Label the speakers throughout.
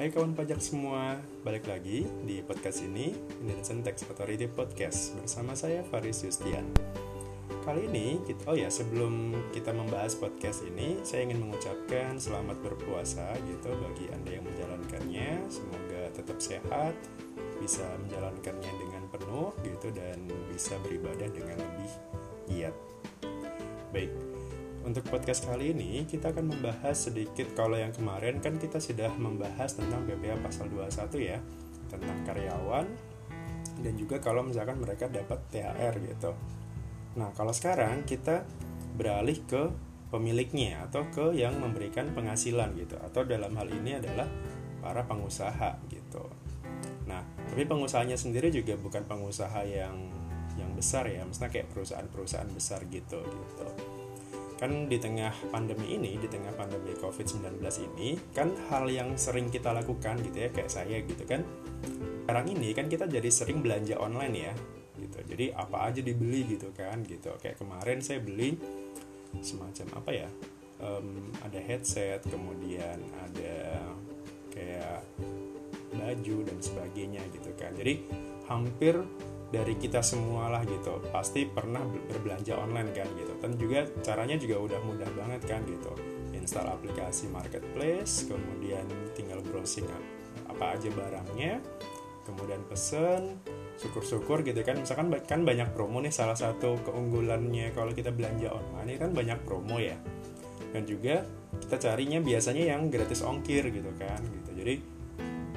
Speaker 1: Hai kawan pajak semua, balik lagi di podcast ini Indonesian Tax Authority Podcast bersama saya Faris Yustian. Kali ini, kita, oh ya sebelum kita membahas podcast ini, saya ingin mengucapkan selamat berpuasa gitu bagi anda yang menjalankannya. Semoga tetap sehat, bisa menjalankannya dengan penuh gitu dan bisa beribadah dengan lebih giat. Baik, untuk podcast kali ini kita akan membahas sedikit kalau yang kemarin kan kita sudah membahas tentang PPh pasal 21 ya tentang karyawan dan juga kalau misalkan mereka dapat THR gitu. Nah, kalau sekarang kita beralih ke pemiliknya atau ke yang memberikan penghasilan gitu atau dalam hal ini adalah para pengusaha gitu. Nah, tapi pengusahanya sendiri juga bukan pengusaha yang yang besar ya, maksudnya kayak perusahaan-perusahaan besar gitu gitu kan di tengah pandemi ini, di tengah pandemi COVID-19 ini, kan hal yang sering kita lakukan gitu ya, kayak saya gitu kan. Sekarang ini kan kita jadi sering belanja online ya, gitu. Jadi apa aja dibeli gitu kan, gitu. Kayak kemarin saya beli semacam apa ya, um, ada headset, kemudian ada kayak baju dan sebagainya gitu kan. Jadi hampir dari kita semua lah gitu. Pasti pernah berbelanja online kan gitu. Dan juga caranya juga udah mudah banget kan gitu. Install aplikasi marketplace kemudian tinggal browsing apa aja barangnya kemudian pesen syukur-syukur gitu kan. Misalkan kan banyak promo nih salah satu keunggulannya kalau kita belanja online kan banyak promo ya. Dan juga kita carinya biasanya yang gratis ongkir gitu kan gitu. Jadi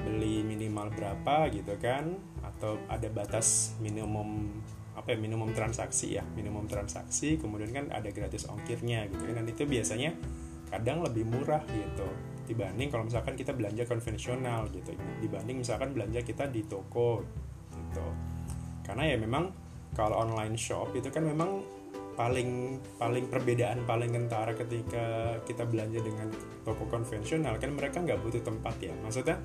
Speaker 1: beli minimal berapa gitu kan? Atau ada batas minimum apa ya minimum transaksi ya minimum transaksi kemudian kan ada gratis ongkirnya gitu kan. Dan itu biasanya kadang lebih murah gitu dibanding kalau misalkan kita belanja konvensional gitu dibanding misalkan belanja kita di toko gitu. Karena ya memang kalau online shop itu kan memang paling paling perbedaan paling kentara ketika kita belanja dengan toko konvensional kan mereka nggak butuh tempat ya. Maksudnya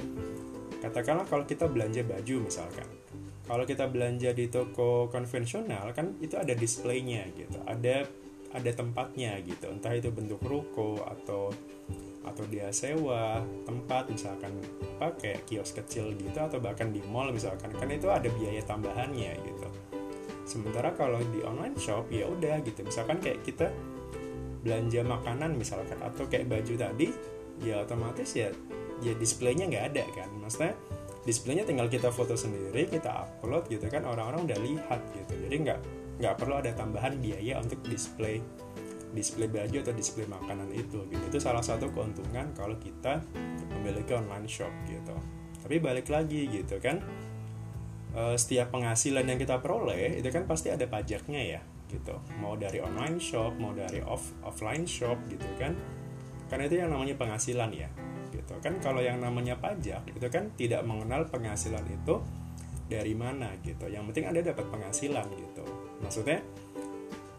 Speaker 1: katakanlah kalau kita belanja baju misalkan. Kalau kita belanja di toko konvensional kan itu ada displaynya gitu ada ada tempatnya gitu. Entah itu bentuk ruko atau atau dia sewa tempat misalkan apa kayak kios kecil gitu atau bahkan di mall misalkan. Kan itu ada biaya tambahannya gitu sementara kalau di online shop ya udah gitu. Misalkan kayak kita belanja makanan misalkan atau kayak baju tadi ya otomatis ya ya displaynya nggak ada kan. Maksudnya displaynya tinggal kita foto sendiri kita upload gitu kan orang-orang udah lihat gitu. Jadi nggak nggak perlu ada tambahan biaya untuk display display baju atau display makanan itu gitu. Itu salah satu keuntungan kalau kita memiliki online shop gitu. Tapi balik lagi gitu kan e, setiap penghasilan yang kita peroleh itu kan pasti ada pajaknya ya gitu. Mau dari online shop mau dari off offline shop gitu kan. Karena itu yang namanya penghasilan ya gitu. Kan kalau yang namanya pajak itu kan tidak mengenal penghasilan itu dari mana gitu. Yang penting anda dapat penghasilan gitu. Maksudnya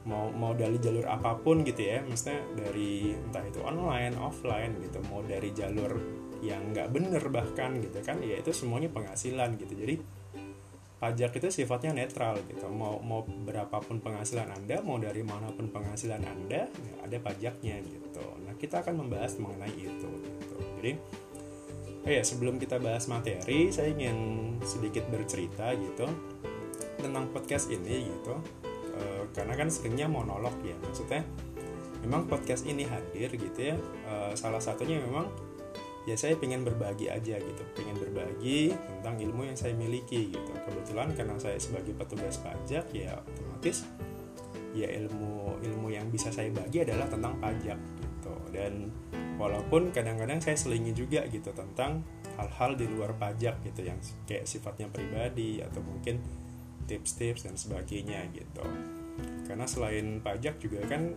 Speaker 1: mau mau dari jalur apa pun gitu ya. Maksudnya dari entah itu online offline gitu. Mau dari jalur yang nggak bener bahkan gitu kan ya itu semuanya penghasilan gitu. Jadi pajak itu sifatnya netral gitu. Mau mau berapapun penghasilan anda mau dari mana pun penghasilan anda ya ada pajaknya gitu. Nah kita akan membahas mengenai itu gitu. Jadi oh ya sebelum kita bahas materi saya ingin sedikit bercerita gitu tentang podcast ini gitu. E, karena kan seringnya monolog ya maksudnya memang podcast ini hadir gitu ya. E, salah satunya memang ya saya pengen berbagi aja gitu. Pengen berbagi tentang ilmu yang saya miliki gitu. Kebetulan karena saya sebagai petugas pajak ya otomatis ya ilmu ilmu yang bisa saya bagi adalah tentang pajak gitu. Dan walaupun kadang-kadang saya selingi juga gitu tentang hal-hal di luar pajak gitu yang kayak sifatnya pribadi atau mungkin tips-tips dan sebagainya gitu. Karena selain pajak juga kan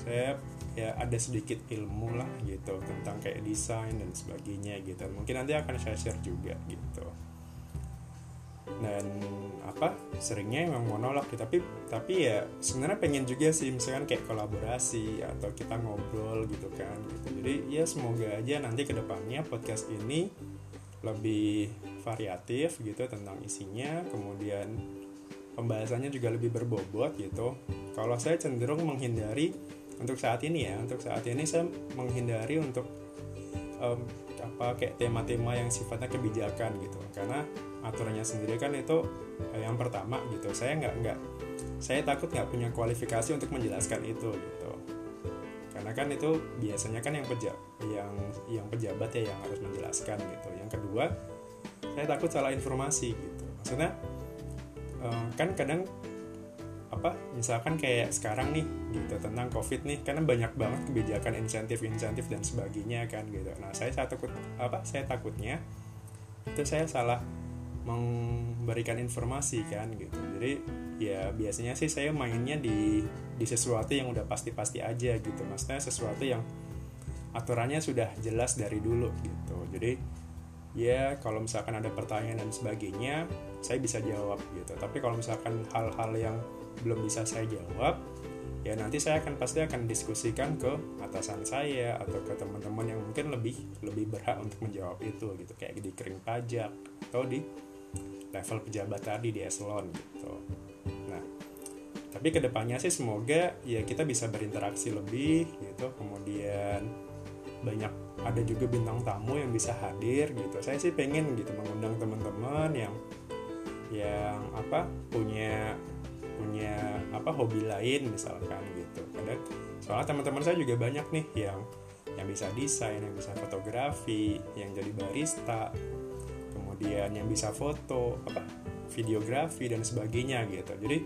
Speaker 1: saya ya ada sedikit ilmu lah gitu tentang kayak desain dan sebagainya gitu. Mungkin nanti akan saya share juga gitu. Dan apa seringnya emang monolog ya tapi tapi ya sebenarnya pengen juga sih misalkan kayak kolaborasi atau kita ngobrol gitu kan gitu. Jadi ya semoga aja nanti ke depannya podcast ini lebih variatif gitu tentang isinya. Kemudian pembahasannya juga lebih berbobot gitu. Kalau saya cenderung menghindari untuk saat ini ya untuk saat ini saya menghindari untuk um, apa kayak tema-tema yang sifatnya kebijakan gitu. Karena aturannya sendiri kan itu eh, yang pertama gitu. Saya nggak nggak saya takut nggak punya kualifikasi untuk menjelaskan itu gitu. Karena kan itu biasanya kan yang peja yang yang pejabat ya yang harus menjelaskan gitu. Yang kedua saya takut salah informasi gitu. Maksudnya um, kan kadang apa misalkan kayak sekarang nih gitu tentang covid nih karena banyak banget kebijakan insentif-insentif dan sebagainya kan gitu. Nah saya saya takut apa saya takutnya itu saya salah memberikan informasi kan gitu. Jadi ya biasanya sih saya mainnya di di sesuatu yang udah pasti-pasti aja gitu. Maksudnya sesuatu yang aturannya sudah jelas dari dulu gitu. Jadi ya kalau misalkan ada pertanyaan dan sebagainya saya bisa jawab gitu. Tapi kalau misalkan hal-hal yang belum bisa saya jawab ya nanti saya akan pasti akan diskusikan ke atasan saya atau ke teman-teman yang mungkin lebih lebih berhak untuk menjawab itu gitu. Kayak di kering pajak atau di level pejabat tadi di eselon gitu. Nah tapi ke depannya sih semoga ya kita bisa berinteraksi lebih gitu. Kemudian banyak ada juga bintang tamu yang bisa hadir gitu. Saya sih pengen gitu mengundang teman-teman yang yang apa punya punya apa hobi lain misalkan gitu. Kadang soalnya teman-teman saya juga banyak nih yang yang bisa desain yang bisa fotografi yang jadi barista kemudian yang bisa foto apa videografi dan sebagainya gitu. Jadi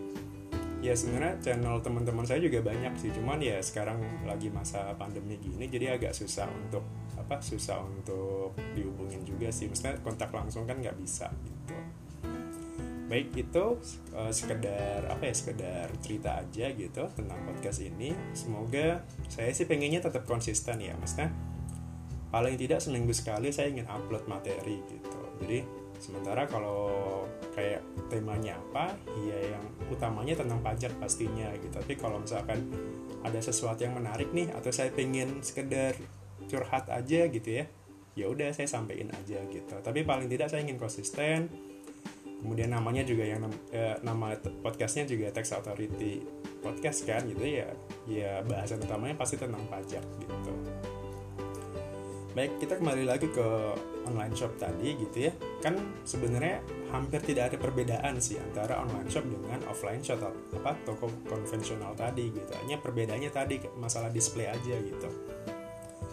Speaker 1: ya sebenarnya channel teman-teman saya juga banyak sih. Cuman ya sekarang lagi masa pandemi gini jadi agak susah untuk apa susah untuk dihubungin juga sih. Maksudnya kontak langsung kan nggak bisa gitu baik itu uh, sekedar apa ya sekedar cerita aja gitu tentang podcast ini. Semoga saya sih pengennya tetap konsisten ya maksudnya paling tidak seminggu sekali saya ingin upload materi gitu. Jadi sementara kalau kayak temanya apa ya yang utamanya tentang pajak pastinya gitu. Tapi kalau misalkan ada sesuatu yang menarik nih atau saya pengen sekedar curhat aja gitu ya ya udah saya sampaikan aja gitu. Tapi paling tidak saya ingin konsisten kemudian namanya juga yang eh, nama podcastnya juga tax authority podcast kan gitu ya. Ya bahasan utamanya pasti tentang pajak gitu. Baik kita kembali lagi ke online shop tadi gitu ya. Kan sebenarnya hampir tidak ada perbedaan sih antara online shop dengan offline shop atau apa toko konvensional tadi gitu. Hanya perbedaannya tadi masalah display aja gitu.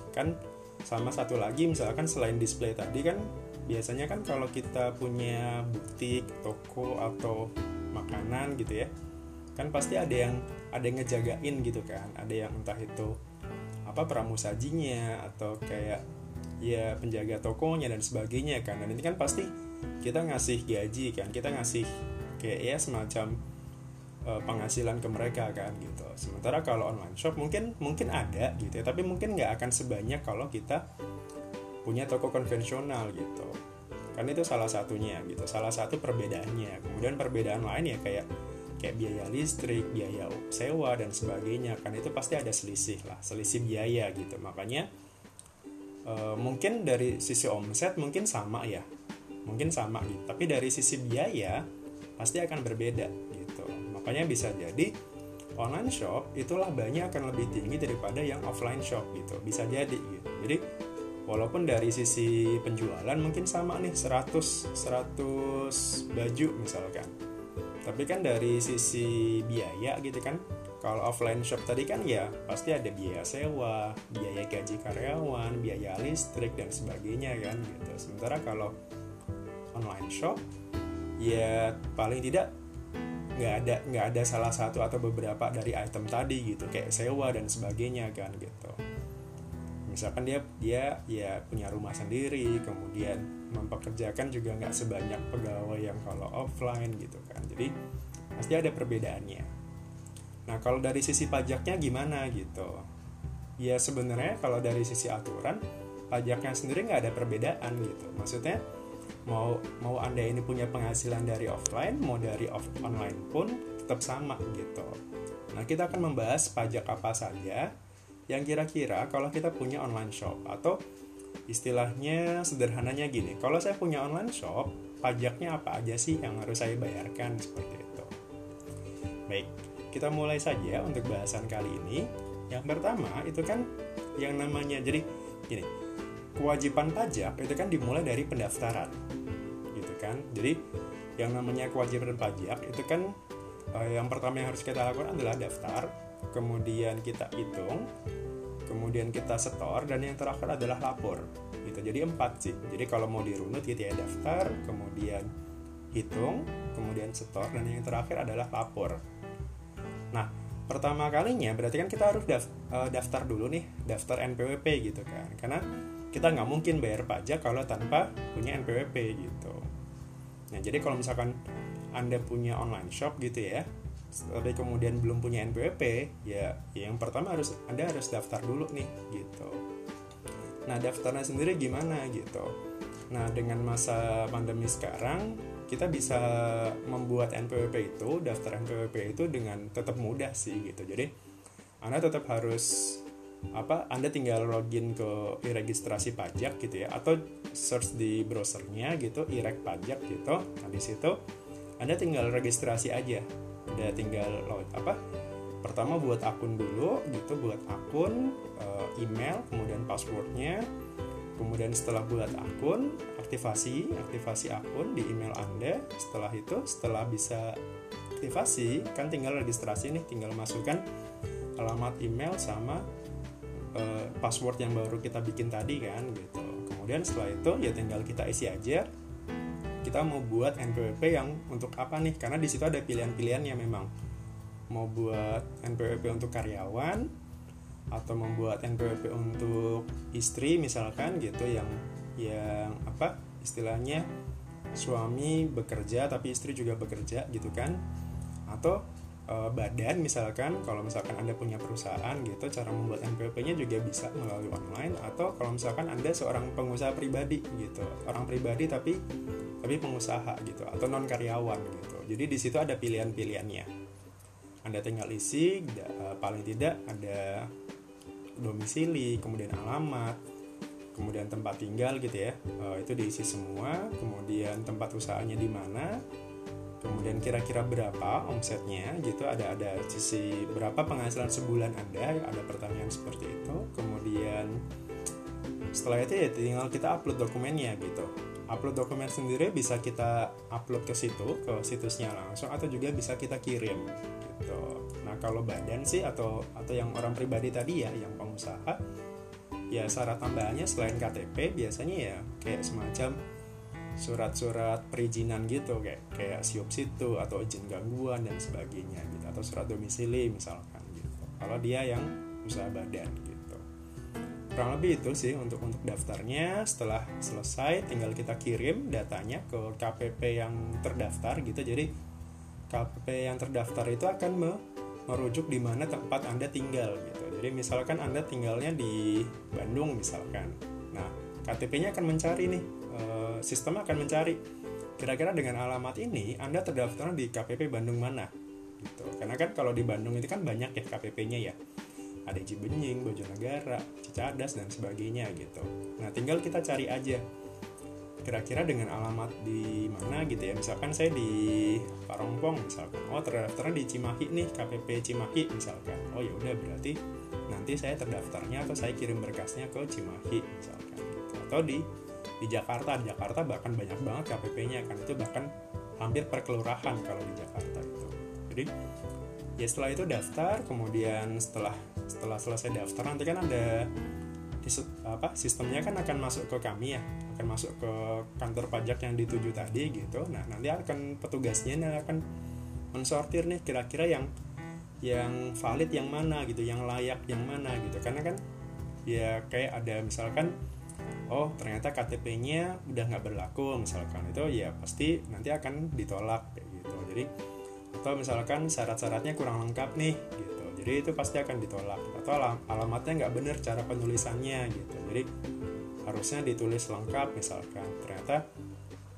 Speaker 1: Kan sama satu lagi misalkan selain display tadi kan biasanya kan kalau kita punya butik toko atau makanan gitu ya kan pasti ada yang ada yang ngejagain gitu kan. Ada yang entah itu apa pramusajinya atau kayak ya penjaga tokonya dan sebagainya kan. Dan ini kan pasti kita ngasih gaji kan kita ngasih kayak ya semacam uh, penghasilan ke mereka kan gitu. Sementara kalau online shop mungkin mungkin ada gitu ya tapi mungkin nggak akan sebanyak kalau kita punya toko konvensional gitu. Kan itu salah satunya gitu salah satu perbedaannya. Kemudian perbedaan lain ya kayak kayak biaya listrik biaya sewa dan sebagainya. Kan itu pasti ada selisih lah selisih biaya gitu. Makanya e, mungkin dari sisi omset mungkin sama ya. Mungkin sama gitu. Tapi dari sisi biaya pasti akan berbeda gitu. Makanya bisa jadi online shop itulah banyak akan lebih tinggi daripada yang offline shop gitu. Bisa jadi gitu. Jadi walaupun dari sisi penjualan mungkin sama nih 100 100 baju misalkan. Tapi kan dari sisi biaya gitu kan kalau offline shop tadi kan ya pasti ada biaya sewa biaya gaji karyawan biaya listrik dan sebagainya kan gitu. Sementara kalau online shop ya paling tidak nggak ada nggak ada salah satu atau beberapa dari item tadi gitu kayak sewa dan sebagainya kan gitu misalkan dia dia ya punya rumah sendiri kemudian mempekerjakan juga nggak sebanyak pegawai yang kalau offline gitu kan. Jadi pasti ada perbedaannya. Nah kalau dari sisi pajaknya gimana gitu? Ya sebenarnya kalau dari sisi aturan pajaknya sendiri nggak ada perbedaan gitu. Maksudnya mau mau anda ini punya penghasilan dari offline mau dari off online pun tetap sama gitu. Nah kita akan membahas pajak apa saja yang kira-kira kalau kita punya online shop atau istilahnya sederhananya gini kalau saya punya online shop pajaknya apa aja sih yang harus saya bayarkan seperti itu? Baik kita mulai saja untuk bahasan kali ini. Yang pertama itu kan yang namanya jadi gini kewajiban pajak itu kan dimulai dari pendaftaran gitu kan? Jadi yang namanya kewajiban pajak itu kan eh, yang pertama yang harus kita lakukan adalah daftar kemudian kita hitung kemudian kita setor dan yang terakhir adalah lapor. Gitu. Jadi empat sih. Jadi kalau mau dirunut gitu ya daftar kemudian hitung kemudian setor dan yang terakhir adalah lapor. Nah pertama kalinya berarti kan kita harus eh, daftar dulu nih daftar NPWP gitu kan. Karena kita nggak mungkin bayar pajak kalau tanpa punya NPWP gitu. Nah jadi kalau misalkan anda punya online shop gitu ya tapi kemudian belum punya NPWP ya, ya yang pertama harus anda harus daftar dulu nih gitu. Nah daftarnya sendiri gimana gitu? Nah dengan masa pandemi sekarang kita bisa membuat NPWP itu daftar NPWP itu dengan tetap mudah sih gitu. Jadi anda tetap harus apa Anda tinggal login ke e-registrasi pajak gitu ya atau search di browsernya gitu e-reg pajak gitu. Nah di situ Anda tinggal registrasi aja udah tinggal load apa pertama buat akun dulu gitu buat akun eh, email kemudian passwordnya kemudian setelah buat akun aktivasi aktivasi akun di email Anda setelah itu setelah bisa aktivasi kan tinggal registrasi nih tinggal masukkan alamat email sama uh, password yang baru kita bikin tadi kan gitu. Kemudian setelah itu ya tinggal kita isi aja kita mau buat NPWP yang untuk apa nih? Karena di situ ada pilihan-pilihannya memang. Mau buat NPWP untuk karyawan atau membuat NPWP untuk istri misalkan gitu yang yang apa istilahnya suami bekerja tapi istri juga bekerja gitu kan? Atau uh, badan misalkan kalau misalkan anda punya perusahaan gitu cara membuat NPWP-nya juga bisa melalui online atau kalau misalkan anda seorang pengusaha pribadi gitu orang pribadi tapi tapi pengusaha gitu atau non karyawan gitu. Jadi di situ ada pilihan-pilihannya. Anda tinggal isi uh, paling tidak ada domisili kemudian alamat kemudian tempat tinggal gitu ya. Uh, itu diisi semua kemudian tempat usahanya di mana kemudian kira-kira berapa omsetnya gitu? Ada ada sisi berapa penghasilan sebulan anda? Ada pertanyaan seperti itu. Kemudian setelah itu ya tinggal kita upload dokumennya gitu. Upload dokumen sendiri bisa kita upload ke situ ke situsnya langsung atau juga bisa kita kirim gitu. Nah kalau badan sih atau atau yang orang pribadi tadi ya yang pengusaha ya syarat tambahannya selain KTP biasanya ya kayak semacam surat-surat perizinan gitu kayak kayak siup situ atau izin gangguan dan sebagainya gitu atau surat domisili misalkan gitu. Kalau dia yang usaha badan gitu. Kurang lebih itu sih untuk untuk daftarnya. Setelah selesai tinggal kita kirim datanya ke KPP yang terdaftar gitu. Jadi KPP yang terdaftar itu akan me merujuk di mana tempat anda tinggal gitu. Jadi misalkan anda tinggalnya di Bandung misalkan. Nah KTP-nya akan mencari nih Eh, sistem akan mencari kira-kira dengan alamat ini Anda terdaftar di KPP Bandung mana gitu. Karena kan kalau di Bandung itu kan banyak ya KPP-nya ya. Ada Cibenying, Bojonegara, Cicadas dan sebagainya gitu. Nah, tinggal kita cari aja kira-kira dengan alamat di mana gitu ya misalkan saya di Parongpong misalkan oh terdaftarnya di Cimahi nih KPP Cimahi misalkan oh ya udah berarti nanti saya terdaftarnya atau saya kirim berkasnya ke Cimahi misalkan gitu. atau di di Jakarta di Jakarta bahkan banyak banget KPP-nya kan itu bahkan hampir per kelurahan kalau di Jakarta itu. Jadi ya setelah itu daftar kemudian setelah setelah selesai daftar nanti kan ada apa sistemnya kan akan masuk ke kami ya akan masuk ke kantor pajak yang dituju tadi gitu. Nah nanti akan petugasnya ini akan mensortir nih kira-kira yang yang valid yang mana gitu yang layak yang mana gitu. Karena kan ya kayak ada misalkan oh ternyata KTP-nya udah nggak berlaku misalkan. Itu ya pasti nanti akan ditolak kayak gitu. Jadi atau misalkan syarat-syaratnya kurang lengkap nih gitu. Jadi itu pasti akan ditolak. Atau alam alamatnya nggak bener cara penulisannya gitu. Jadi harusnya ditulis lengkap misalkan. Ternyata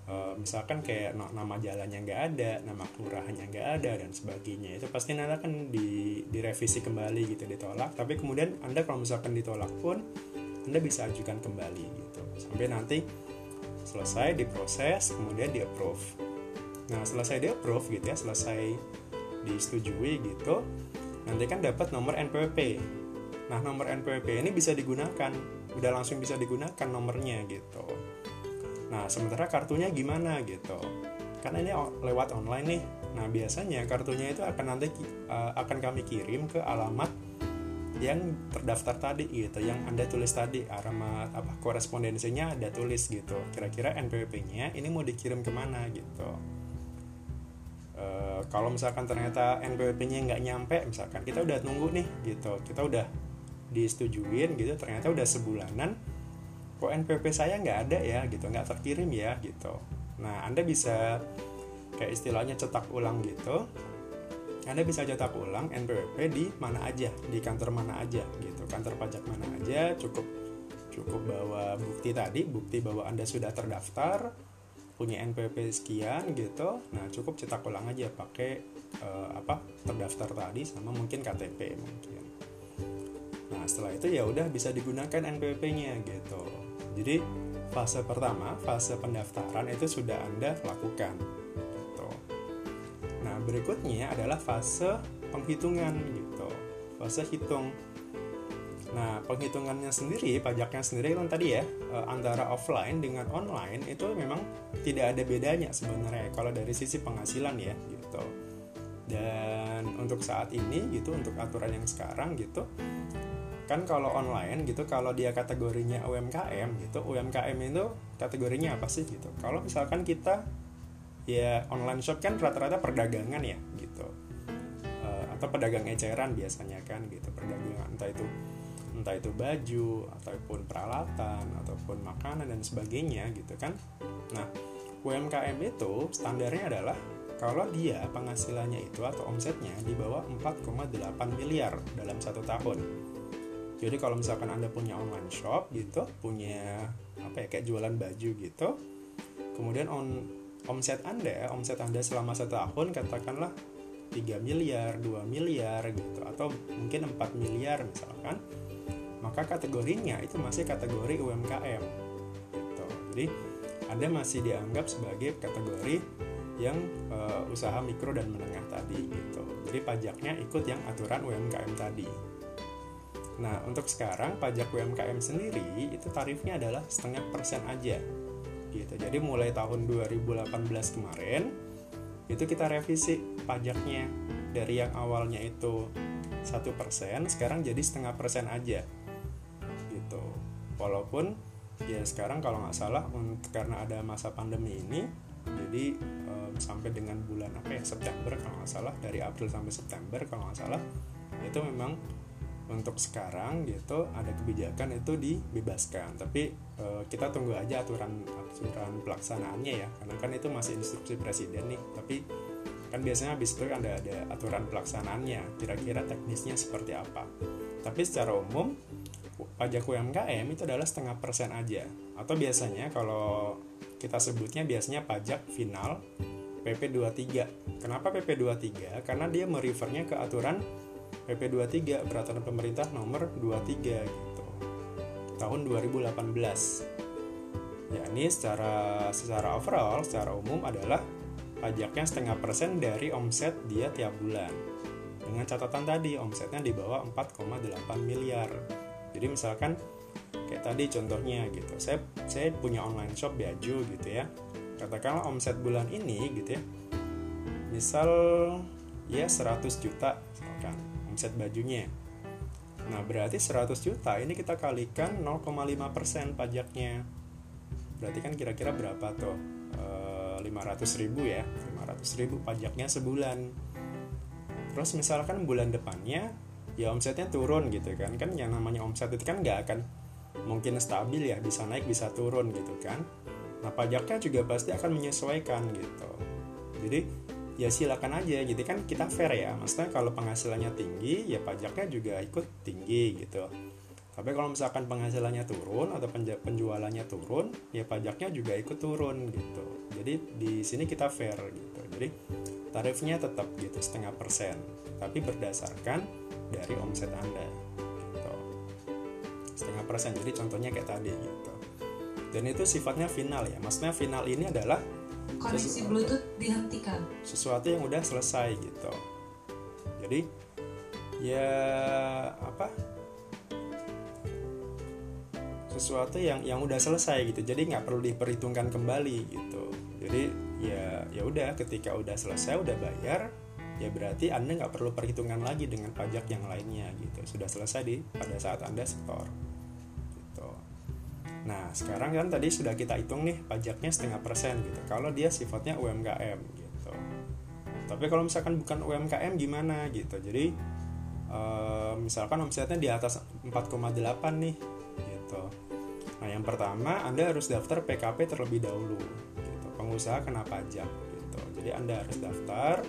Speaker 1: e, misalkan kayak nama jalannya nggak ada nama kelurahannya nggak ada dan sebagainya. Itu pasti nanti akan di direvisi kembali gitu. Ditolak. Tapi kemudian anda kalau misalkan ditolak pun anda bisa ajukan kembali gitu. Sampai nanti selesai diproses kemudian di approve. Nah selesai di approve gitu ya selesai disetujui gitu nanti kan dapat nomor NPWP nah nomor NPWP ini bisa digunakan udah langsung bisa digunakan nomornya gitu. Nah sementara kartunya gimana gitu? Karena ini lewat online nih. Nah biasanya kartunya itu akan nanti uh, akan kami kirim ke alamat yang terdaftar tadi gitu yang anda tulis tadi alamat apa korespondensinya ada tulis gitu. Kira-kira NPWP-nya ini mau dikirim ke mana gitu. E, kalau misalkan ternyata NPWP-nya nggak nyampe misalkan kita udah nunggu nih gitu kita udah disetujuin gitu ternyata udah sebulanan kok NPWP saya nggak ada ya gitu nggak terkirim ya gitu. Nah anda bisa kayak istilahnya cetak ulang gitu anda bisa cetak ulang NPWP di mana aja, di kantor mana aja gitu, kantor pajak mana aja, cukup cukup bawa bukti tadi, bukti bahwa Anda sudah terdaftar, punya NPWP sekian gitu. Nah, cukup cetak ulang aja pakai uh, apa? terdaftar tadi sama mungkin KTP mungkin. Nah, setelah itu ya udah bisa digunakan NPWP-nya gitu. Jadi, fase pertama, fase pendaftaran itu sudah Anda lakukan berikutnya adalah fase penghitungan gitu. Fase hitung. Nah penghitungannya sendiri pajaknya sendiri kan tadi ya eh, antara offline dengan online itu memang tidak ada bedanya sebenarnya kalau dari sisi penghasilan ya gitu. Dan untuk saat ini gitu untuk aturan yang sekarang gitu kan kalau online gitu kalau dia kategorinya UMKM gitu UMKM itu kategorinya apa sih gitu? Kalau misalkan kita ya online shop kan rata-rata perdagangan ya gitu. Uh, atau pedagang eceran biasanya kan gitu. Perdagangan entah itu entah itu baju ataupun peralatan ataupun makanan dan sebagainya gitu kan. Nah UMKM itu standarnya adalah kalau dia penghasilannya itu atau omsetnya di bawah 4,8 miliar dalam satu tahun. Jadi kalau misalkan Anda punya online shop gitu, punya apa ya kayak jualan baju gitu, kemudian on omset Anda, omset Anda selama satu tahun katakanlah 3 miliar, 2 miliar gitu atau mungkin 4 miliar misalkan maka kategorinya itu masih kategori UMKM gitu. Jadi Anda masih dianggap sebagai kategori yang uh, usaha mikro dan menengah tadi gitu. Jadi pajaknya ikut yang aturan UMKM tadi. Nah, untuk sekarang pajak UMKM sendiri itu tarifnya adalah setengah persen aja gitu. Jadi mulai tahun 2018 kemarin itu kita revisi pajaknya. Dari yang awalnya itu satu persen sekarang jadi setengah persen aja. Gitu. Walaupun ya sekarang kalau nggak salah karena ada masa pandemi ini jadi um, sampai dengan bulan apa ya September kalau nggak salah dari April sampai September kalau nggak salah itu memang untuk sekarang gitu ada kebijakan itu dibebaskan. Tapi e, kita tunggu aja aturan aturan pelaksanaannya ya. Karena kan itu masih instruksi presiden nih. Tapi kan biasanya habis itu ada ada aturan pelaksanaannya. Kira-kira teknisnya seperti apa. Tapi secara umum pajak UMKM itu adalah setengah persen aja. Atau biasanya kalau kita sebutnya biasanya pajak final PP23 kenapa PP23 karena dia merefernya ke aturan PP 23 peraturan pemerintah nomor 23 gitu. Tahun 2018 yakni secara secara overall secara umum adalah pajaknya setengah persen dari omset dia tiap bulan. Dengan catatan tadi omsetnya di bawah 4,8 miliar. Jadi misalkan kayak tadi contohnya gitu. Saya saya punya online shop baju gitu ya. Katakanlah omset bulan ini gitu ya misal ya 100 juta omset bajunya. Nah, berarti 100 juta ini kita kalikan 0,5% pajaknya. Berarti kan kira-kira berapa tuh? E, eh, 500 ribu ya. 500 ribu pajaknya sebulan. Terus misalkan bulan depannya ya omsetnya turun gitu kan. Kan yang namanya omset itu kan nggak akan mungkin stabil ya. Bisa naik, bisa turun gitu kan. Nah, pajaknya juga pasti akan menyesuaikan gitu. Jadi ya silakan aja. Jadi kan kita fair ya. Maksudnya kalau penghasilannya tinggi ya pajaknya juga ikut tinggi gitu. Tapi kalau misalkan penghasilannya turun atau penjualannya turun ya pajaknya juga ikut turun gitu. Jadi di sini kita fair gitu. Jadi tarifnya tetap gitu setengah persen. Tapi berdasarkan dari omset anda gitu. Setengah persen. Jadi contohnya kayak tadi gitu. Dan itu sifatnya final ya. Maksudnya final ini adalah
Speaker 2: koneksi Bluetooth dihentikan.
Speaker 1: Sesuatu yang udah selesai gitu. Jadi ya apa? Sesuatu yang yang udah selesai gitu. Jadi nggak perlu diperhitungkan kembali gitu. Jadi ya ya udah ketika udah selesai udah bayar ya berarti anda nggak perlu perhitungan lagi dengan pajak yang lainnya gitu. Sudah selesai di pada saat anda setor nah sekarang kan tadi sudah kita hitung nih pajaknya setengah persen gitu. Kalau dia sifatnya UMKM gitu. Tapi kalau misalkan bukan UMKM gimana gitu? Jadi uh, misalkan omsetnya di atas 4,8 nih gitu. Nah yang pertama anda harus daftar PKP terlebih dahulu gitu. Pengusaha kena pajak gitu. Jadi anda harus daftar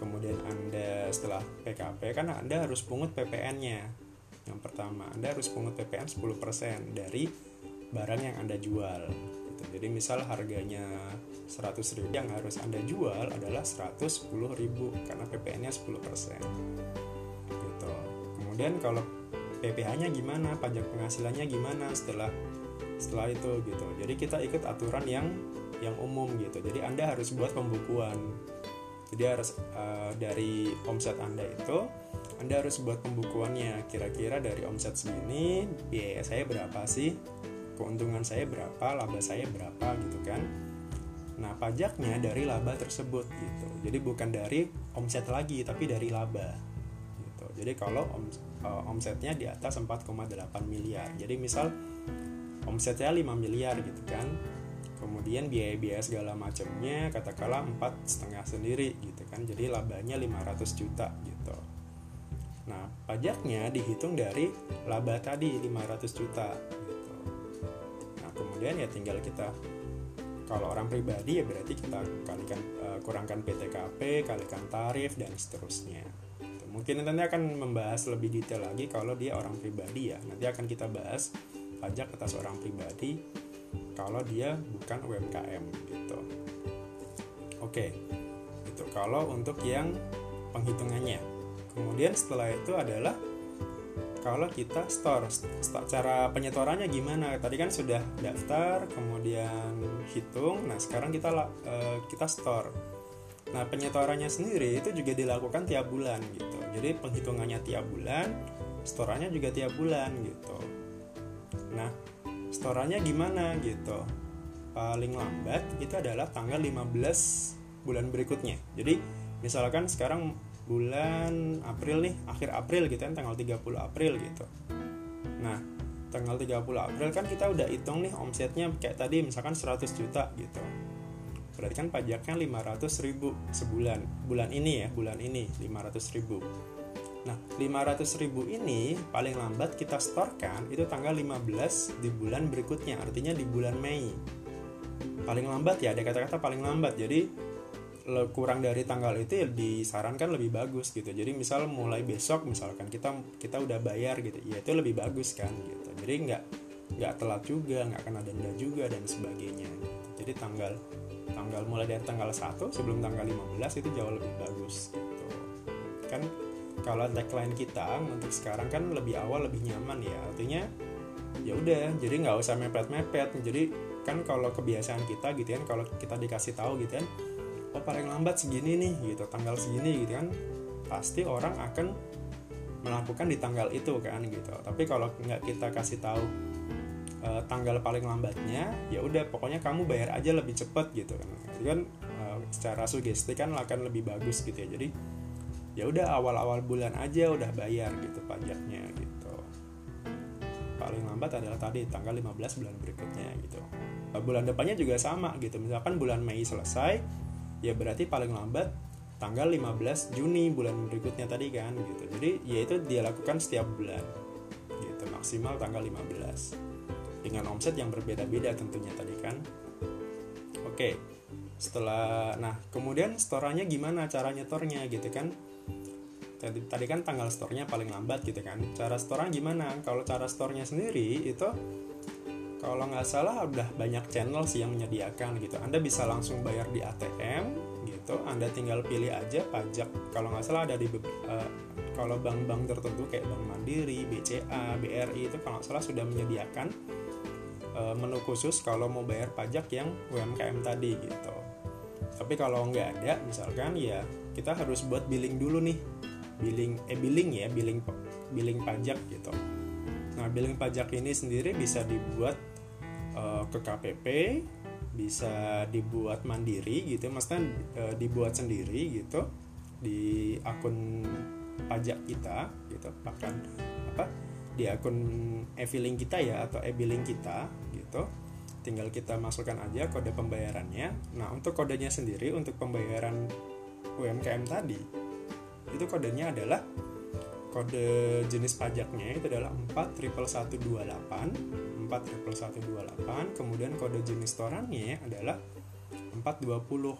Speaker 1: kemudian Anda setelah PKP kan Anda harus pungut PPN-nya yang pertama Anda harus pungut PPN 10% dari barang yang Anda jual gitu. jadi misal harganya 100 ribu yang harus Anda jual adalah 110 ribu karena PPN-nya 10% gitu. Kemudian kalau PPh-nya gimana pajak penghasilannya gimana setelah setelah itu gitu. Jadi kita ikut aturan yang yang umum gitu. Jadi Anda harus buat pembukuan. Jadi harus uh, dari omset anda itu anda harus buat pembukuannya. Kira-kira dari omset segini biaya saya berapa sih keuntungan saya berapa laba saya berapa gitu kan. Nah pajaknya dari laba tersebut gitu. Jadi bukan dari omset lagi tapi dari laba gitu. Jadi kalau uh, omsetnya di atas 4,8 miliar. Jadi misal omsetnya 5 miliar gitu kan. Kemudian biaya-biaya segala macamnya katakanlah empat setengah sendiri gitu kan. Jadi labanya 500 juta gitu. Nah pajaknya dihitung dari laba tadi 500 juta kemudian ya tinggal kita kalau orang pribadi ya berarti kita kalikan uh, kurangkan PTKP kalikan tarif dan seterusnya gitu. mungkin nanti akan membahas lebih detail lagi kalau dia orang pribadi ya nanti akan kita bahas pajak atas orang pribadi kalau dia bukan UMKM gitu. Oke. Itu kalau untuk yang penghitungannya. Kemudian setelah itu adalah kalau kita store, cara penyetorannya gimana? Tadi kan sudah daftar, kemudian hitung. Nah, sekarang kita uh, kita store. Nah, penyetorannya sendiri itu juga dilakukan tiap bulan gitu. Jadi penghitungannya tiap bulan, storannya juga tiap bulan gitu. Nah, setorannya gimana gitu paling lambat itu adalah tanggal 15 bulan berikutnya jadi misalkan sekarang bulan April nih akhir April gitu kan tanggal 30 April gitu nah tanggal 30 April kan kita udah hitung nih omsetnya kayak tadi misalkan 100 juta gitu berarti kan pajaknya 500 ribu sebulan bulan ini ya bulan ini 500 ribu Nah, 500 ribu ini paling lambat kita storkan itu tanggal 15 di bulan berikutnya, artinya di bulan Mei. Paling lambat ya, ada kata-kata paling lambat. Jadi kurang dari tanggal itu ya disarankan lebih bagus gitu. Jadi misal mulai besok misalkan kita kita udah bayar gitu, ya itu lebih bagus kan gitu. Jadi nggak nggak telat juga, nggak kena denda juga dan sebagainya. Gitu. Jadi tanggal tanggal mulai dari tanggal 1 sebelum tanggal 15 itu jauh lebih bagus gitu. Kan kalau tagline kita untuk sekarang kan lebih awal lebih nyaman ya artinya ya udah jadi nggak usah mepet-mepet jadi kan kalau kebiasaan kita gitu kan kalau kita dikasih tahu gitu kan oh paling lambat segini nih gitu. Tanggal segini gitu kan. Pasti orang akan melakukan di tanggal itu kan gitu. Tapi kalau nggak kita kasih tahu e, tanggal paling lambatnya ya udah pokoknya kamu bayar aja lebih cepet gitu kan. Itu kan e, secara sugesti kan akan lebih bagus gitu ya. Jadi ya udah awal-awal bulan aja udah bayar gitu pajaknya gitu. Paling lambat adalah tadi tanggal 15 bulan berikutnya gitu. Bulan depannya juga sama gitu. Misalkan bulan Mei selesai ya berarti paling lambat tanggal 15 Juni bulan berikutnya tadi kan gitu. Jadi ya itu dia lakukan setiap bulan gitu. Maksimal tanggal 15 dengan omset yang berbeda-beda tentunya tadi kan. Oke setelah nah kemudian storanya gimana cara nyetornya gitu kan? Tadi, tadi kan tanggal store-nya paling lambat gitu kan. Cara store gimana? Kalau cara store-nya sendiri itu kalau nggak salah udah banyak channel sih yang menyediakan gitu. Anda bisa langsung bayar di ATM gitu. Anda tinggal pilih aja pajak. Kalau nggak salah ada di uh, kalau bank-bank tertentu kayak Bank Mandiri, BCA, BRI itu kalau nggak salah sudah menyediakan uh, menu khusus kalau mau bayar pajak yang UMKM tadi gitu. Tapi kalau nggak ada misalkan ya kita harus buat billing dulu nih. Billing eh billing ya billing billing pajak gitu. Nah, billing pajak ini sendiri bisa dibuat uh, ke KPP, bisa dibuat mandiri gitu, maksudnya uh, dibuat sendiri gitu di akun pajak kita gitu, bahkan apa di akun e-billing kita ya atau e-billing kita gitu. Tinggal kita masukkan aja kode pembayarannya. Nah, untuk kodenya sendiri untuk pembayaran UMKM tadi itu kodenya adalah kode jenis pajaknya itu adalah 411128 411128 kemudian kode jenis torannya adalah 420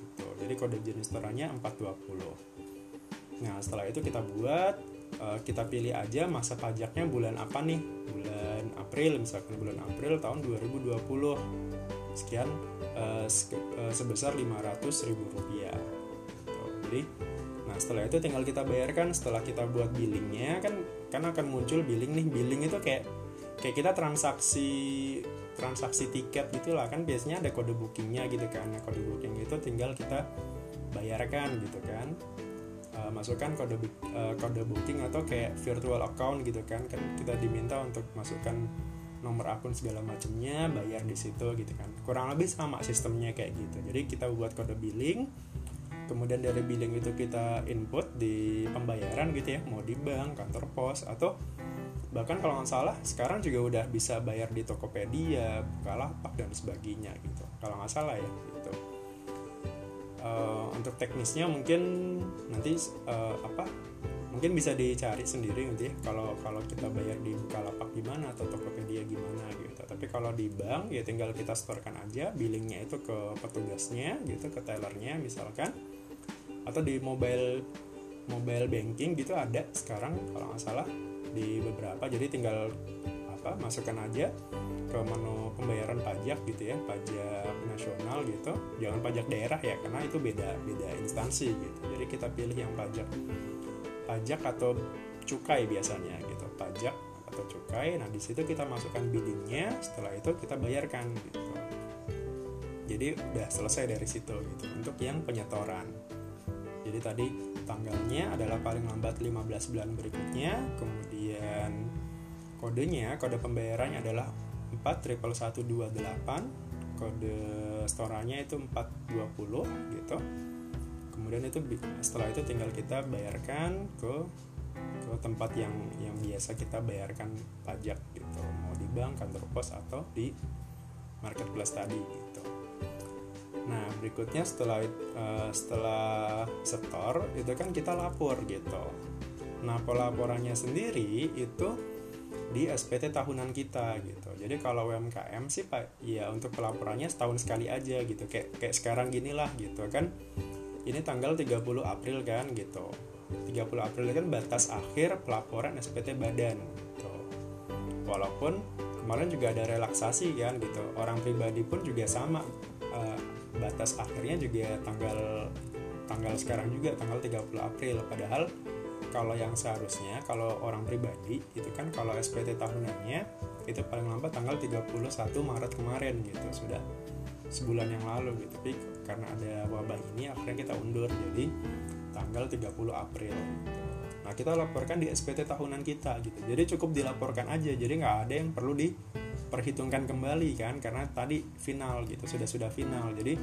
Speaker 1: gitu. jadi kode jenis torannya 420 nah setelah itu kita buat uh, kita pilih aja masa pajaknya bulan apa nih bulan April misalkan bulan April tahun 2020 sekian uh, sebesar 500 ribu rupiah gitu. Setelah itu tinggal kita bayarkan setelah kita buat billingnya kan kan akan muncul billing nih. Billing itu kayak kayak kita transaksi transaksi tiket gitulah. Kan biasanya ada kode bookingnya gitu kan. Nah, kode booking itu tinggal kita bayarkan gitu kan. Uh, masukkan kode uh, kode booking atau kayak virtual account gitu kan. Kan kita diminta untuk masukkan nomor akun segala macamnya bayar di situ gitu kan. Kurang lebih sama sistemnya kayak gitu. Jadi kita buat kode billing kemudian dari billing itu kita input di pembayaran gitu ya mau di bank kantor pos atau bahkan kalau nggak salah sekarang juga udah bisa bayar di Tokopedia Bukalapak dan sebagainya gitu. Kalau nggak salah ya gitu. Uh, untuk teknisnya mungkin nanti uh, apa mungkin bisa dicari sendiri gitu ya kalau kalau kita bayar di Bukalapak gimana atau Tokopedia gimana gitu. Tapi kalau di bank ya tinggal kita storekan aja billingnya itu ke petugasnya gitu ke tellernya misalkan atau di mobile mobile banking gitu ada sekarang kalau nggak salah di beberapa. Jadi tinggal apa masukkan aja ke menu pembayaran pajak gitu ya pajak nasional gitu. Jangan pajak daerah ya karena itu beda beda instansi gitu. Jadi kita pilih yang pajak pajak atau cukai biasanya gitu. Pajak atau cukai. Nah di situ kita masukkan billingnya setelah itu kita bayarkan gitu. Jadi udah selesai dari situ gitu. Untuk yang penyetoran jadi tadi tanggalnya adalah paling lambat 15 bulan berikutnya. Kemudian kodenya kode pembayarannya adalah 411128 kode storannya itu 420 gitu. Kemudian itu setelah itu tinggal kita bayarkan ke ke tempat yang yang biasa kita bayarkan pajak gitu. Mau di bank kantor pos atau di marketplace tadi gitu Nah, berikutnya setelah uh, setelah setor itu kan kita lapor gitu. Nah, pelaporannya sendiri itu di SPT tahunan kita gitu. Jadi kalau UMKM sih Pak, ya untuk pelaporannya setahun sekali aja gitu. Kayak kayak sekarang gini lah gitu kan. Ini tanggal 30 April kan gitu. 30 April kan batas akhir pelaporan SPT badan gitu. Walaupun kemarin juga ada relaksasi kan gitu. Orang pribadi pun juga sama uh, batas akhirnya juga tanggal tanggal sekarang juga tanggal 30 April. Padahal kalau yang seharusnya kalau orang pribadi itu kan kalau SPT tahunannya itu paling lambat tanggal 31 Maret kemarin gitu. Sudah sebulan yang lalu gitu. Tapi karena ada wabah ini akhirnya kita undur. Jadi tanggal 30 April. Nah kita laporkan di SPT tahunan kita gitu. Jadi cukup dilaporkan aja. Jadi nggak ada yang perlu di perhitungkan kembali kan karena tadi final gitu sudah sudah final. Jadi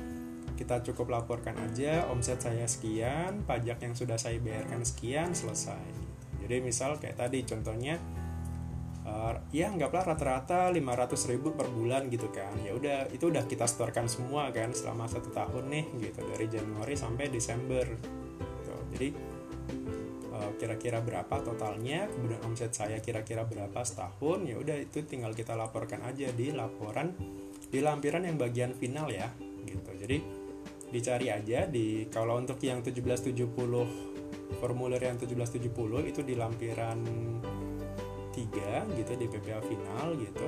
Speaker 1: kita cukup laporkan aja omset saya sekian pajak yang sudah saya bayarkan sekian selesai. Jadi misal kayak tadi contohnya uh, ya anggaplah rata-rata 500 ribu per bulan gitu kan. Ya udah itu udah kita setorkan semua kan selama satu tahun nih gitu dari Januari sampai Desember gitu. jadi kira-kira berapa totalnya kemudian omset saya kira-kira berapa setahun ya udah itu tinggal kita laporkan aja di laporan di lampiran yang bagian final ya gitu. Jadi dicari aja di kalau untuk yang 1770 formulir yang 1770 itu di lampiran 3 gitu di PPA final gitu.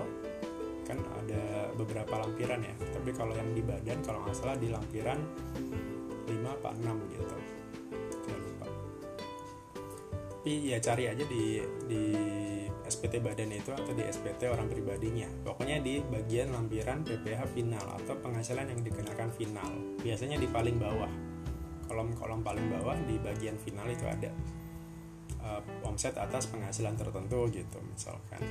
Speaker 1: Kan ada beberapa lampiran ya tapi kalau yang di badan kalau nggak salah di lampiran 5 apa 6 gitu tapi ya cari aja di di SPT badan itu atau di SPT orang pribadinya. Pokoknya di bagian lampiran PPH final atau penghasilan yang dikenakan final. Biasanya di paling bawah. Kolom-kolom paling bawah di bagian final itu ada uh, omset atas penghasilan tertentu gitu misalkan.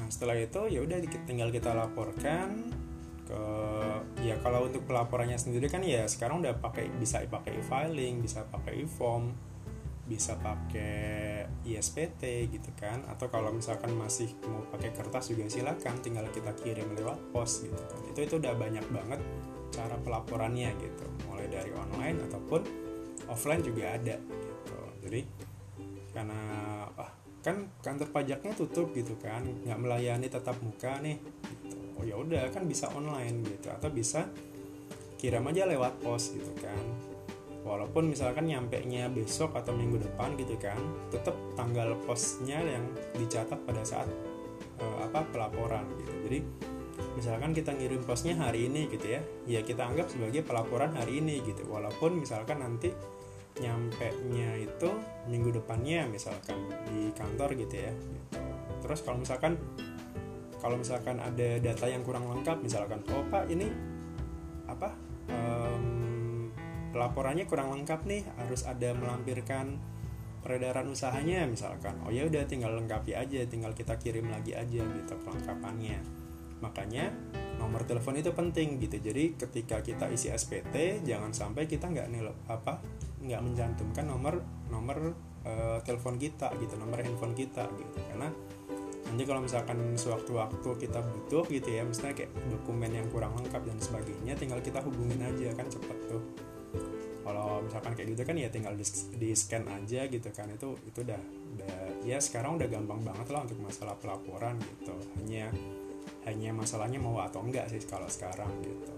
Speaker 1: Nah setelah itu ya udah tinggal kita laporkan ke ya kalau untuk pelaporannya sendiri kan ya sekarang udah pakai bisa pakai e-filing bisa pakai e-form bisa pakai ISPT gitu kan? Atau kalau misalkan masih mau pakai kertas juga silakan tinggal kita kirim lewat pos gitu kan. Itu itu udah banyak banget cara pelaporannya gitu. Mulai dari online ataupun offline juga ada gitu. Jadi karena ah, kan kantor pajaknya tutup gitu kan nggak melayani tetap muka nih gitu. oh ya udah kan bisa online gitu. Atau bisa kirim aja lewat pos gitu kan walaupun misalkan nyampe nya besok atau minggu depan gitu kan tetap tanggal posnya yang dicatat pada saat uh, apa pelaporan gitu jadi misalkan kita ngirim posnya hari ini gitu ya ya kita anggap sebagai pelaporan hari ini gitu walaupun misalkan nanti nyampe nya itu minggu depannya misalkan di kantor gitu ya gitu. terus kalau misalkan kalau misalkan ada data yang kurang lengkap misalkan oh pak ini apa um, laporannya kurang lengkap nih harus ada melampirkan peredaran usahanya misalkan. Oh ya udah tinggal lengkapi aja tinggal kita kirim lagi aja gitu kelengkapannya. Makanya nomor telepon itu penting gitu. Jadi ketika kita isi SPT jangan sampai kita nggak nih apa nggak mencantumkan nomor nomor uh, telepon kita gitu nomor handphone kita gitu. Karena nanti kalau misalkan sewaktu-waktu kita butuh gitu ya misalnya kayak dokumen yang kurang lengkap dan sebagainya tinggal kita hubungin aja kan cepet tuh kalau misalkan kayak gitu kan ya tinggal di, di scan aja gitu kan itu itu udah udah ya sekarang udah gampang banget lah untuk masalah pelaporan gitu. Hanya hanya masalahnya mau atau enggak sih kalau sekarang gitu.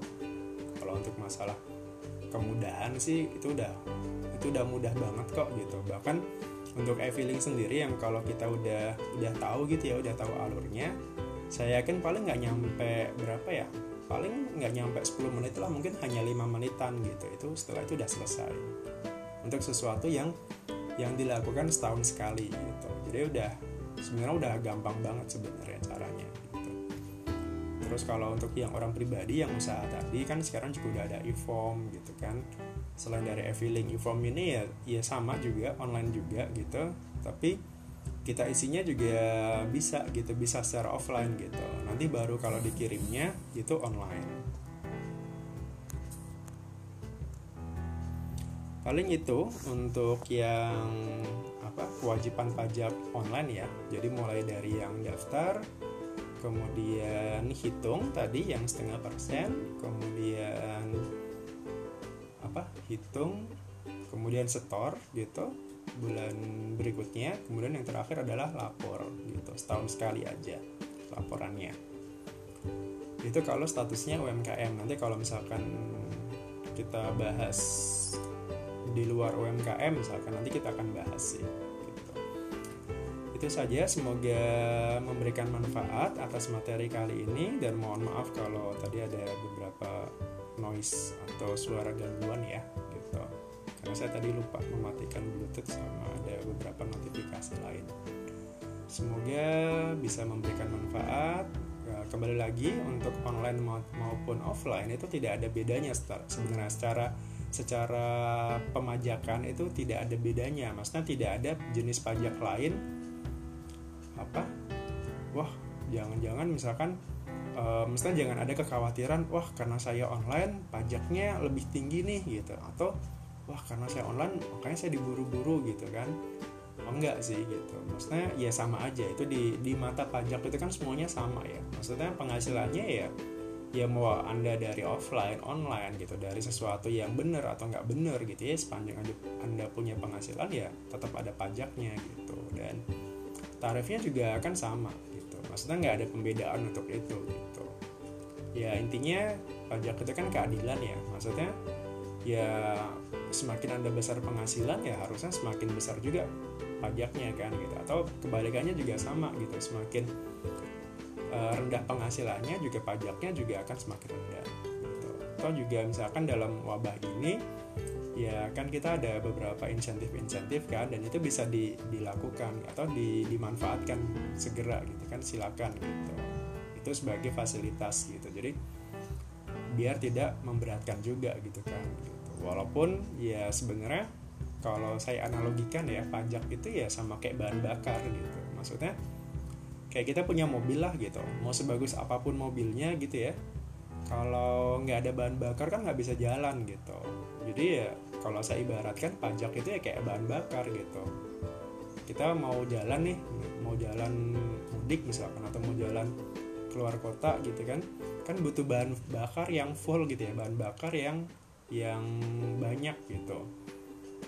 Speaker 1: Kalau untuk masalah kemudahan sih itu udah itu udah mudah banget kok gitu. Bahkan untuk e-filing sendiri yang kalau kita udah udah tahu gitu ya udah tahu alurnya saya yakin paling nggak nyampe berapa ya paling nggak nyampe 10 menit lah mungkin hanya lima menitan gitu. Itu setelah itu udah selesai. Untuk sesuatu yang yang dilakukan setahun sekali gitu. Jadi udah sebenarnya udah gampang banget sebenarnya caranya gitu. terus kalau untuk yang orang pribadi yang usaha tadi kan sekarang juga udah ada e-form gitu kan. Selain dari e-filing e-form ini ya ya sama juga online juga gitu. Tapi kita isinya juga bisa gitu bisa secara offline gitu. Nanti baru kalau dikirimnya itu online. Paling itu untuk yang apa kewajiban pajak online ya. Jadi mulai dari yang daftar kemudian hitung tadi yang setengah persen kemudian apa hitung kemudian setor gitu bulan berikutnya kemudian yang terakhir adalah lapor gitu. Setahun sekali aja laporannya. Itu kalau statusnya UMKM nanti kalau misalkan kita bahas di luar UMKM misalkan nanti kita akan bahas sih gitu. itu saja semoga memberikan manfaat atas materi kali ini dan mohon maaf kalau tadi ada beberapa noise atau suara gangguan ya karena saya tadi lupa mematikan bluetooth sama ada beberapa notifikasi lain. Semoga bisa memberikan manfaat. Ya, kembali lagi untuk online maupun offline itu tidak ada bedanya sebenarnya secara secara pemajakan itu tidak ada bedanya. Maksudnya tidak ada jenis pajak lain. Apa? Wah jangan-jangan misalkan uh, misalnya jangan ada kekhawatiran wah karena saya online pajaknya lebih tinggi nih gitu. Atau wah karena saya online makanya saya diburu-buru gitu kan. Oh enggak sih gitu. Maksudnya ya sama aja itu di di mata pajak itu kan semuanya sama ya. Maksudnya penghasilannya ya ya mau anda dari offline online gitu dari sesuatu yang benar atau nggak benar gitu ya sepanjang anda punya penghasilan ya tetap ada pajaknya gitu. Dan tarifnya juga akan sama gitu. Maksudnya nggak ada pembedaan untuk itu gitu. Ya intinya pajak itu kan keadilan ya. Maksudnya ya semakin anda besar penghasilan ya harusnya semakin besar juga pajaknya kan gitu. Atau kebalikannya juga sama gitu. Semakin uh, rendah penghasilannya juga pajaknya juga akan semakin rendah gitu. atau juga misalkan dalam wabah ini ya kan kita ada beberapa insentif-insentif kan dan itu bisa di, dilakukan atau di, dimanfaatkan segera gitu kan. Silakan gitu. Itu sebagai fasilitas gitu. Jadi biar tidak memberatkan juga gitu kan. Gitu walaupun ya sebenarnya kalau saya analogikan ya pajak itu ya sama kayak bahan bakar gitu. Maksudnya kayak kita punya mobil lah gitu. Mau sebagus apa pun mobilnya gitu ya. Kalau nggak ada bahan bakar kan nggak bisa jalan gitu. Jadi ya kalau saya ibaratkan pajak itu ya kayak bahan bakar gitu. Kita mau jalan nih mau jalan mudik misalkan atau mau jalan keluar kota gitu kan kan butuh bahan bakar yang full gitu ya bahan bakar yang yang banyak gitu.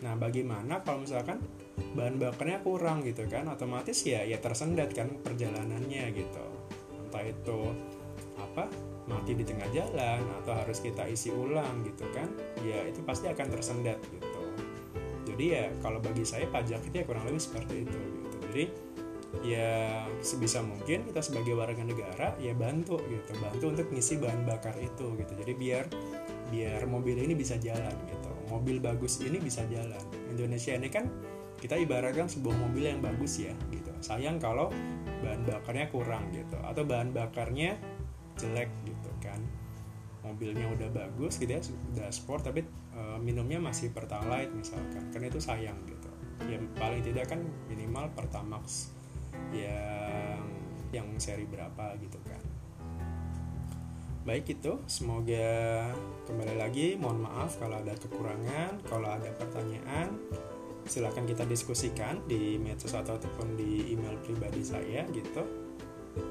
Speaker 1: Nah bagaimana kalau misalkan bahan bakarnya kurang gitu kan otomatis ya ya tersendat kan perjalanannya gitu. Entah itu apa mati di tengah jalan atau harus kita isi ulang gitu kan ya itu pasti akan tersendat gitu. Jadi ya kalau bagi saya pajak itu ya kurang lebih seperti itu gitu. Jadi ya sebisa mungkin kita sebagai warga negara ya bantu gitu bantu untuk ngisi bahan bakar itu gitu. Jadi biar biar mobil ini bisa jalan gitu. Mobil bagus ini bisa jalan. Indonesia ini kan kita ibaratkan sebuah mobil yang bagus ya gitu. Sayang kalau bahan bakarnya kurang gitu atau bahan bakarnya jelek gitu kan. Mobilnya udah bagus gitu ya udah sport tapi e, minumnya masih pertalite misalkan. Kan itu sayang gitu. Ya paling tidak kan minimal pertamax yang yang seri berapa gitu kan. Baik itu semoga kembali lagi mohon maaf kalau ada kekurangan kalau ada pertanyaan silahkan kita diskusikan di medsos ataupun di email pribadi saya gitu.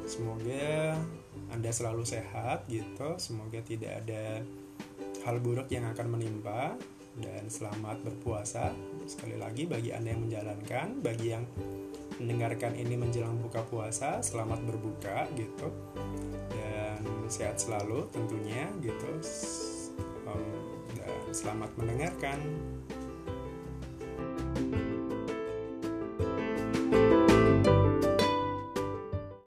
Speaker 1: Semoga anda selalu sehat gitu semoga tidak ada hal buruk yang akan menimpa dan selamat berpuasa. Sekali lagi bagi anda yang menjalankan bagi yang mendengarkan ini menjelang buka puasa selamat berbuka gitu. Sehat selalu tentunya gitu. Dan selamat mendengarkan. thank you